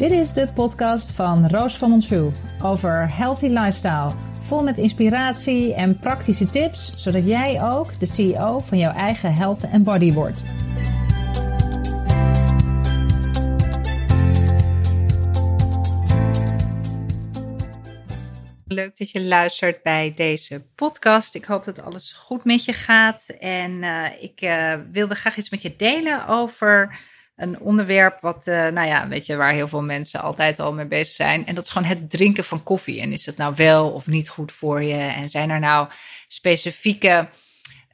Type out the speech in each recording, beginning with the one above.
Dit is de podcast van Roos van Monsou over healthy lifestyle. Vol met inspiratie en praktische tips, zodat jij ook de CEO van jouw eigen health en body wordt. Leuk dat je luistert bij deze podcast. Ik hoop dat alles goed met je gaat. En uh, ik uh, wilde graag iets met je delen over een onderwerp wat, uh, nou ja, weet je, waar heel veel mensen altijd al mee bezig zijn. En dat is gewoon het drinken van koffie. En is het nou wel of niet goed voor je? En zijn er nou specifieke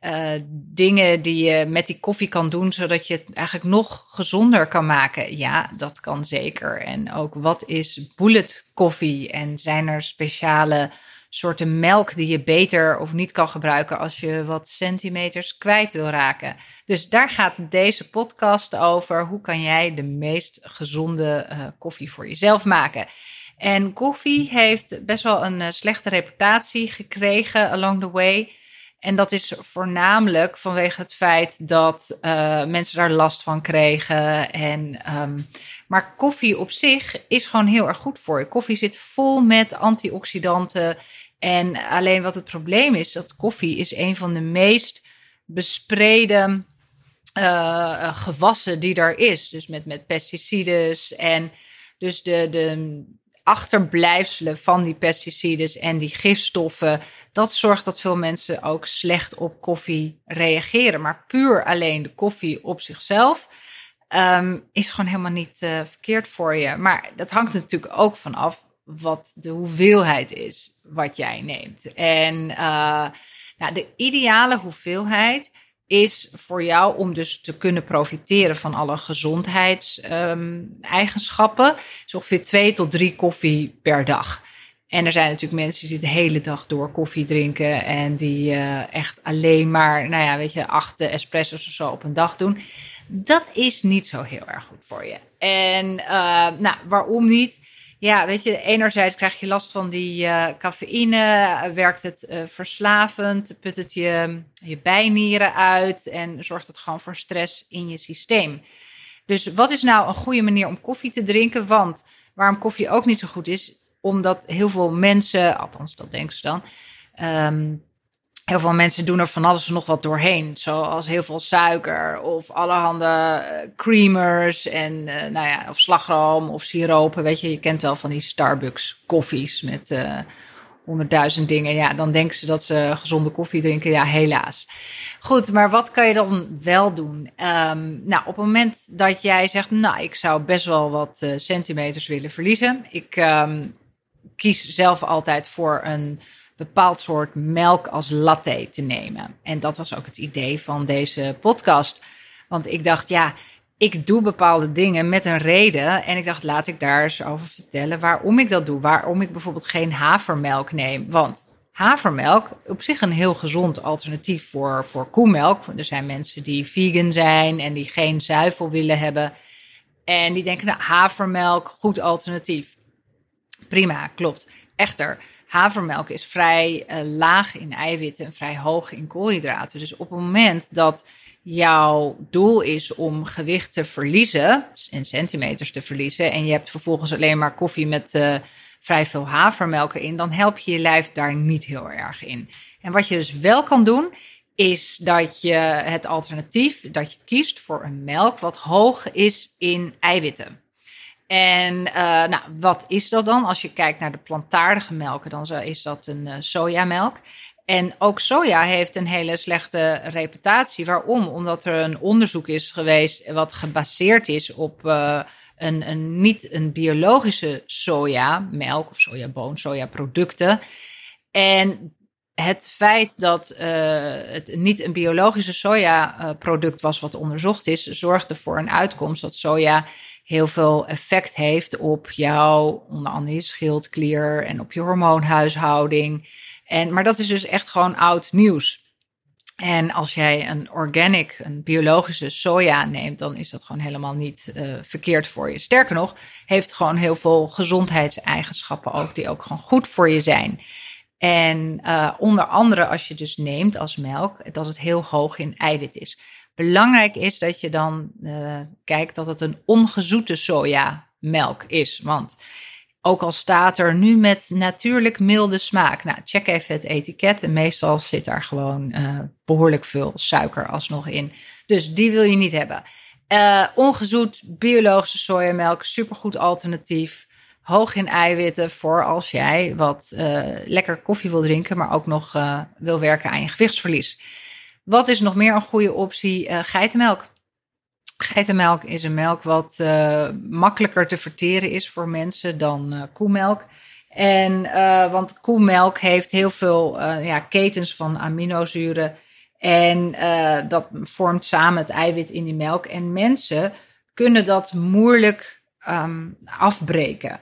uh, dingen die je met die koffie kan doen, zodat je het eigenlijk nog gezonder kan maken? Ja, dat kan zeker. En ook wat is bullet koffie? En zijn er speciale soorten melk die je beter of niet kan gebruiken als je wat centimeters kwijt wil raken. Dus daar gaat deze podcast over. Hoe kan jij de meest gezonde uh, koffie voor jezelf maken? En koffie heeft best wel een uh, slechte reputatie gekregen along the way. En dat is voornamelijk vanwege het feit dat uh, mensen daar last van kregen. En, um, maar koffie op zich is gewoon heel erg goed voor je. Koffie zit vol met antioxidanten en alleen wat het probleem is, dat koffie is een van de meest bespreden uh, gewassen die er is. Dus met, met pesticides en dus de, de achterblijfselen van die pesticides en die gifstoffen, dat zorgt dat veel mensen ook slecht op koffie reageren. Maar puur alleen de koffie op zichzelf um, is gewoon helemaal niet uh, verkeerd voor je. Maar dat hangt natuurlijk ook vanaf wat de hoeveelheid is wat jij neemt. En uh, nou, de ideale hoeveelheid is voor jou om dus te kunnen profiteren van alle gezondheidseigenschappen. Um, is ongeveer twee tot drie koffie per dag. En er zijn natuurlijk mensen die de hele dag door koffie drinken en die uh, echt alleen maar, nou ja, weet je, acht espresso's of zo op een dag doen. Dat is niet zo heel erg goed voor je. En uh, nou, waarom niet? Ja, weet je, enerzijds krijg je last van die uh, cafeïne, werkt het uh, verslavend, put het je, je bijnieren uit en zorgt het gewoon voor stress in je systeem. Dus wat is nou een goede manier om koffie te drinken? Want waarom koffie ook niet zo goed is, omdat heel veel mensen, althans dat denken ze dan, um, Heel veel mensen doen er van alles nog wat doorheen. Zoals heel veel suiker of allerhande uh, creamers en uh, nou ja, of slagroom of siropen. Weet je, je kent wel van die Starbucks koffies met uh, honderdduizend dingen. Ja, dan denken ze dat ze gezonde koffie drinken. Ja, helaas. Goed, maar wat kan je dan wel doen? Um, nou, op het moment dat jij zegt, nou, ik zou best wel wat centimeters willen verliezen. Ik um, kies zelf altijd voor een bepaald soort melk als latte te nemen. En dat was ook het idee van deze podcast. Want ik dacht, ja, ik doe bepaalde dingen met een reden. En ik dacht, laat ik daar eens over vertellen waarom ik dat doe. Waarom ik bijvoorbeeld geen havermelk neem. Want havermelk, op zich een heel gezond alternatief voor, voor koemelk. Er zijn mensen die vegan zijn en die geen zuivel willen hebben. En die denken, nou, havermelk, goed alternatief. Prima, klopt. Echter, havermelk is vrij uh, laag in eiwitten en vrij hoog in koolhydraten. Dus op het moment dat jouw doel is om gewicht te verliezen, en centimeters te verliezen, en je hebt vervolgens alleen maar koffie met uh, vrij veel havermelk erin, dan help je je lijf daar niet heel erg in. En wat je dus wel kan doen, is dat je het alternatief, dat je kiest voor een melk wat hoog is in eiwitten. En uh, nou, wat is dat dan? Als je kijkt naar de plantaardige melken, dan is dat een uh, sojamelk. En ook soja heeft een hele slechte reputatie. Waarom? Omdat er een onderzoek is geweest wat gebaseerd is op uh, een, een, niet een biologische sojamelk of sojaboon, sojaproducten. En het feit dat uh, het niet een biologische sojaproduct was wat onderzocht is, zorgde voor een uitkomst dat soja heel veel effect heeft op jouw, onder andere je schildklier en op je hormoonhuishouding. En, maar dat is dus echt gewoon oud nieuws. En als jij een organic, een biologische soja neemt, dan is dat gewoon helemaal niet uh, verkeerd voor je. Sterker nog, heeft gewoon heel veel gezondheidseigenschappen ook, die ook gewoon goed voor je zijn. En uh, onder andere als je dus neemt als melk, dat het heel hoog in eiwit is. Belangrijk is dat je dan uh, kijkt dat het een ongezoete sojamelk melk is. Want ook al staat er nu met natuurlijk milde smaak. Nou, check even het etiket. En meestal zit daar gewoon uh, behoorlijk veel suiker alsnog in. Dus die wil je niet hebben. Ongezoet biologische sojamelk, supergoed alternatief. Hoog in eiwitten voor als jij wat uh, lekker koffie wil drinken, maar ook nog wil werken aan je gewichtsverlies. Wat is nog meer een goede optie? geitenmelk. Geitenmelk is een melk wat makkelijker te verteren is voor mensen dan koemelk. En want koemelk heeft heel veel ja, ketens van aminozuren. En dat vormt samen het eiwit in die melk. En mensen kunnen dat moeilijk um, afbreken.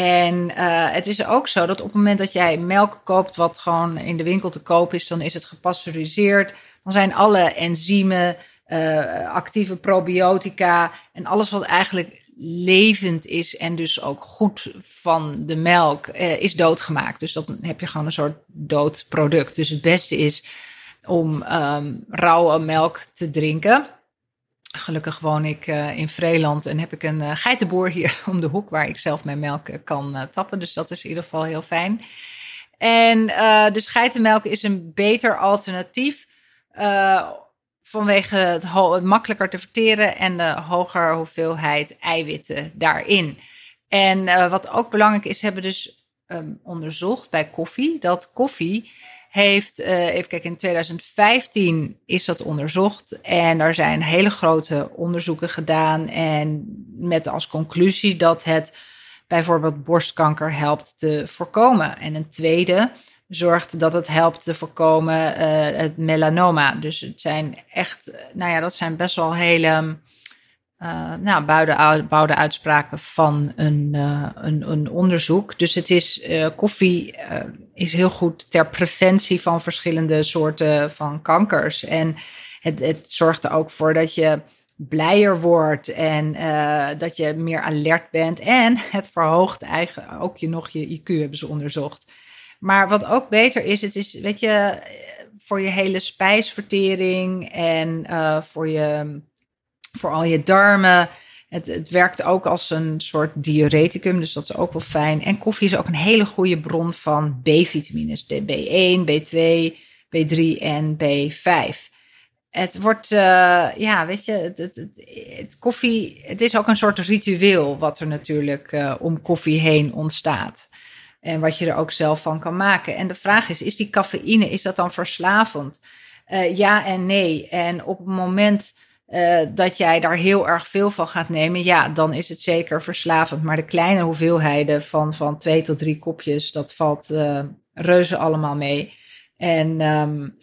En het is ook zo dat op het moment dat jij melk koopt, wat gewoon in de winkel te koop is, dan is het gepasteuriseerd. Dan zijn alle enzymen, uh, actieve probiotica en alles wat eigenlijk levend is en dus ook goed van de melk uh, is doodgemaakt. Dus dan heb je gewoon een soort dood product. Dus het beste is om um, rauwe melk te drinken. Gelukkig woon ik uh, in Vreeland en heb ik een uh, geitenboer hier om de hoek waar ik zelf mijn melk kan tappen. Dus dat is in ieder geval heel fijn. En dus geitenmelk is een beter alternatief vanwege het, makkelijker te verteren en de hogere hoeveelheid eiwitten daarin. En wat ook belangrijk is, hebben dus um, onderzocht bij koffie, dat koffie heeft, uh, even kijken, in 2015 is dat onderzocht en er zijn hele grote onderzoeken gedaan en met als conclusie dat het bijvoorbeeld borstkanker helpt te voorkomen. En een tweede zorgt dat het helpt te voorkomen uh, het melanoma. Dus het zijn echt, nou ja, dat zijn best wel hele uh, nou, bouwde, uitspraken van een, uh, een, een, onderzoek. Dus het is, koffie is heel goed ter preventie van verschillende soorten van kankers. En het, het zorgt er ook voor dat je blijer wordt en dat je meer alert bent. En het verhoogt eigenlijk ook je nog je IQ, hebben ze onderzocht. Maar wat ook beter is, het is, weet je, voor je hele spijsvertering en voor, je, voor al je darmen. Het, het, werkt ook als een soort diureticum, dus dat is ook wel fijn. En koffie is ook een hele goede bron van B-vitamines, B1, B2, B3 en B5. Het wordt, uh, ja, weet je, het, koffie, het is ook een soort ritueel wat er natuurlijk uh, om koffie heen ontstaat. En wat je er ook zelf van kan maken. En de vraag is, is die cafeïne, is dat dan verslavend? Uh, ja en nee. En op het moment uh, dat jij daar heel erg veel van gaat nemen, ja, dan is het zeker verslavend. Maar de kleine hoeveelheden van, van twee tot drie kopjes, dat valt uh, reuze allemaal mee. En um,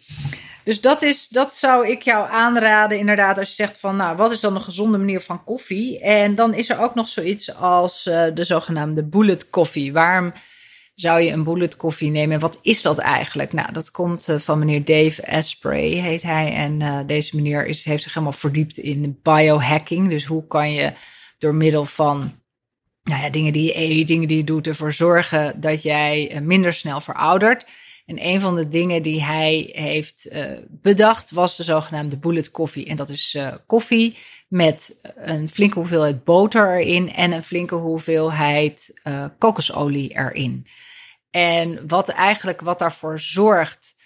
dus dat, is, dat zou ik jou aanraden, inderdaad, als je zegt van, nou, wat is dan een gezonde manier van koffie? En dan is er ook nog zoiets als de zogenaamde bullet koffie. Waarom zou je een bullet koffie nemen. wat is dat eigenlijk? Nou, dat komt uh, van meneer Dave Asprey, heet hij. En uh, deze meneer is, heeft zich helemaal verdiept in biohacking. Dus hoe kan je door middel van nou ja, dingen die je eet, dingen die je doet, ervoor zorgen dat jij uh, minder snel veroudert. En een van de dingen die hij heeft bedacht was de zogenaamde bullet koffie. En dat is koffie met een flinke hoeveelheid boter erin en een flinke hoeveelheid kokosolie erin. En wat eigenlijk wat daarvoor zorgt.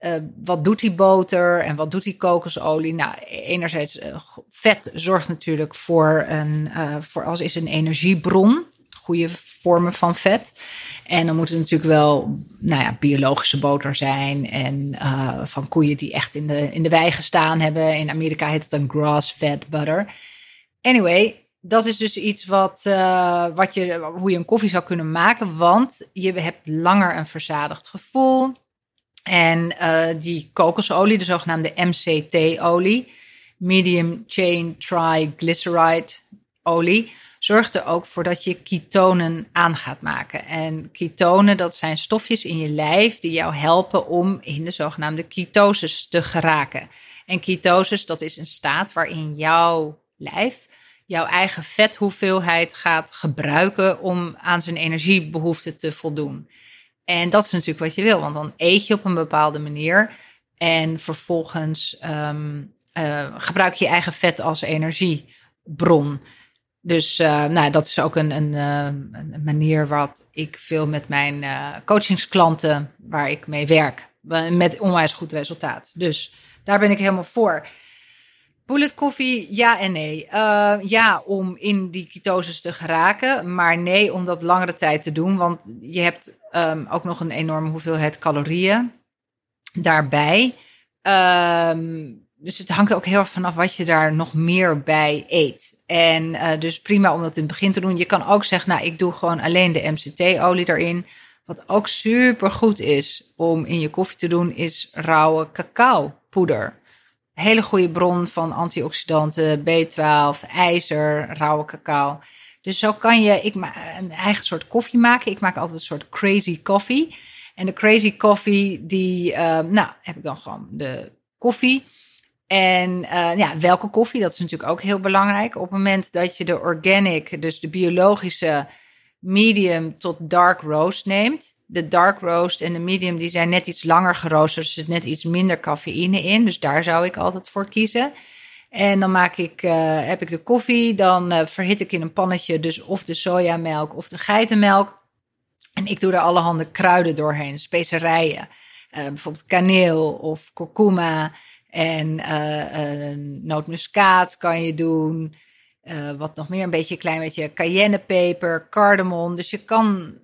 Uh, wat doet die boter en wat doet die kokosolie? Nou, enerzijds uh, vet zorgt natuurlijk voor een, voor als is een energiebron, goede vormen van vet. En dan moet het natuurlijk wel, nou ja, biologische boter zijn en van koeien die echt in de in de wei gestaan hebben. In Amerika heet het een grass-fed butter. Anyway, dat is dus iets wat, uh, wat je, hoe je een koffie zou kunnen maken. Want je hebt langer een verzadigd gevoel. En uh, die kokosolie, de zogenaamde MCT-olie, medium chain triglyceride olie, zorgt er ook voor dat je ketonen aan gaat maken. En ketonen, dat zijn stofjes in je lijf die jou helpen om in de zogenaamde ketosis te geraken. En ketosis, dat is een staat waarin jouw lijf jouw eigen vethoeveelheid gaat gebruiken om aan zijn energiebehoeften te voldoen. En dat is natuurlijk wat je wil, want dan eet je op een bepaalde manier en vervolgens um, uh, gebruik je je eigen vet als energiebron. Dus uh, nou, dat is ook een, een, uh, een, manier wat ik veel met mijn uh, coachingsklanten, waar ik mee werk, met onwijs goed resultaat. Dus daar ben ik helemaal voor. Bullet koffie, ja en nee. ja, om in die ketosis te geraken, maar nee om dat langere tijd te doen, want je hebt um, ook nog een enorme hoeveelheid calorieën daarbij. Um, dus het hangt ook heel erg vanaf wat je daar nog meer bij eet. En uh, dus prima om dat in het begin te doen. Je kan ook zeggen, nou, ik doe gewoon alleen de MCT-olie erin. Wat ook super goed is om in je koffie te doen, is rauwe cacao-poeder. Hele goede bron van antioxidanten, B12, ijzer, rauwe cacao. Dus zo kan je ik een eigen soort koffie maken. Ik maak altijd een soort crazy coffee. En de crazy coffee, die, uh, nou, heb ik dan gewoon de koffie en uh, ja, welke koffie, dat is natuurlijk ook heel belangrijk. Op het moment dat je de organic, dus de biologische medium tot dark roast neemt. De dark roast en de medium die zijn net iets langer geroosterd, dus er zit net iets minder cafeïne in. Dus daar zou ik altijd voor kiezen. En dan maak ik, uh, heb ik de koffie, dan uh, verhit ik in een pannetje dus of de sojamelk of de geitenmelk. En ik doe er allerhande kruiden doorheen, specerijen. bijvoorbeeld kaneel of kurkuma. En uh, nootmuskaat kan je doen. Uh, wat nog meer, een beetje klein beetje cayennepeper, cardamom. Dus je kan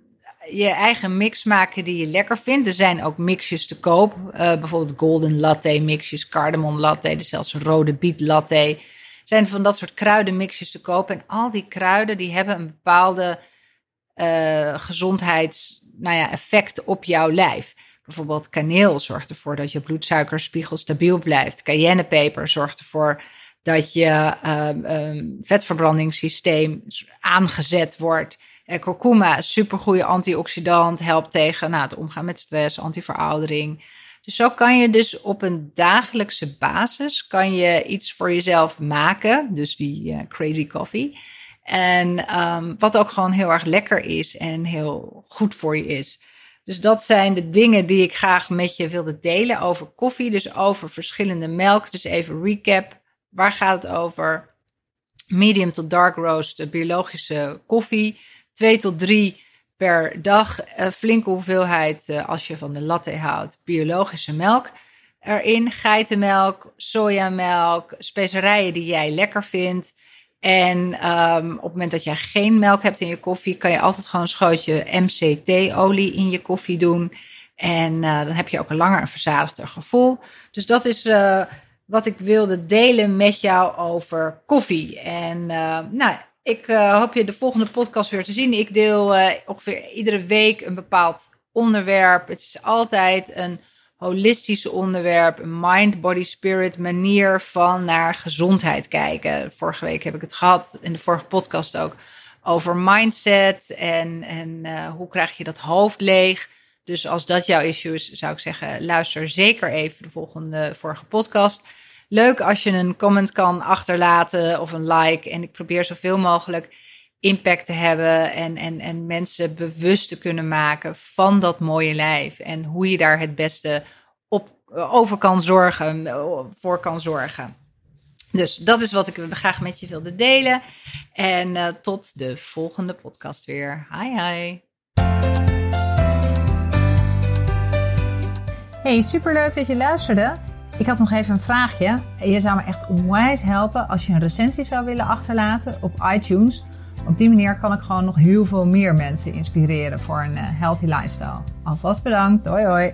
je eigen mix maken die je lekker vindt. Er zijn ook mixjes te koop. Uh, bijvoorbeeld golden latte mixjes, cardamom latte, dus zelfs rode biet latte. Er zijn van dat soort kruidenmixjes te koop. En al die kruiden die hebben een bepaalde gezondheids nou ja, effect op jouw lijf. Bijvoorbeeld kaneel zorgt ervoor dat je bloedsuikerspiegel stabiel blijft. Cayennepeper zorgt ervoor dat je um, vetverbrandingssysteem aangezet wordt. En kurkuma, supergoeie antioxidant, helpt tegen nou, het omgaan met stress, antiveroudering. Dus zo kan je dus op een dagelijkse basis kan je iets voor jezelf maken. Dus die uh, crazy coffee. En um, wat ook gewoon heel erg lekker is en heel goed voor je is. Dus dat zijn de dingen die ik graag met je wilde delen over koffie. Dus over verschillende melk. Dus even recap. Waar gaat het over? Medium tot dark roast, biologische koffie. Twee tot drie per dag. Een flinke hoeveelheid, eh, als je van de latte houdt, biologische melk erin. Geitenmelk, sojamelk, specerijen die jij lekker vindt. En um, op het moment dat jij geen melk hebt in je koffie, kan je altijd gewoon een schootje MCT-olie in je koffie doen. En uh, dan heb je ook een langer en verzadigder gevoel. Dus dat is uh, wat ik wilde delen met jou over koffie. En uh, nou, ik hoop je de volgende podcast weer te zien. Ik deel ongeveer iedere week een bepaald onderwerp. Het is altijd een holistische onderwerp, mind, body, spirit manier van naar gezondheid kijken. Vorige week heb ik het gehad, in de vorige podcast ook, over mindset en, en uh, hoe krijg je dat hoofd leeg. Dus als dat jouw issue is, zou ik zeggen, luister zeker even de volgende vorige podcast. Leuk als je een comment kan achterlaten of een like. En ik probeer zoveel mogelijk impact te hebben en, en, en mensen bewust te kunnen maken van dat mooie lijf. En hoe je daar het beste op, over kan zorgen, voor kan zorgen. Dus dat is wat ik graag met je wilde delen. En uh, tot de volgende podcast weer. Hi hi. Hey, superleuk dat je luisterde. Ik had nog even een vraagje. Je zou me echt onwijs helpen als je een recensie zou willen achterlaten op iTunes op die manier kan ik gewoon nog heel veel meer mensen inspireren voor een eh, healthy lifestyle. Alvast bedankt. Hoi hoi.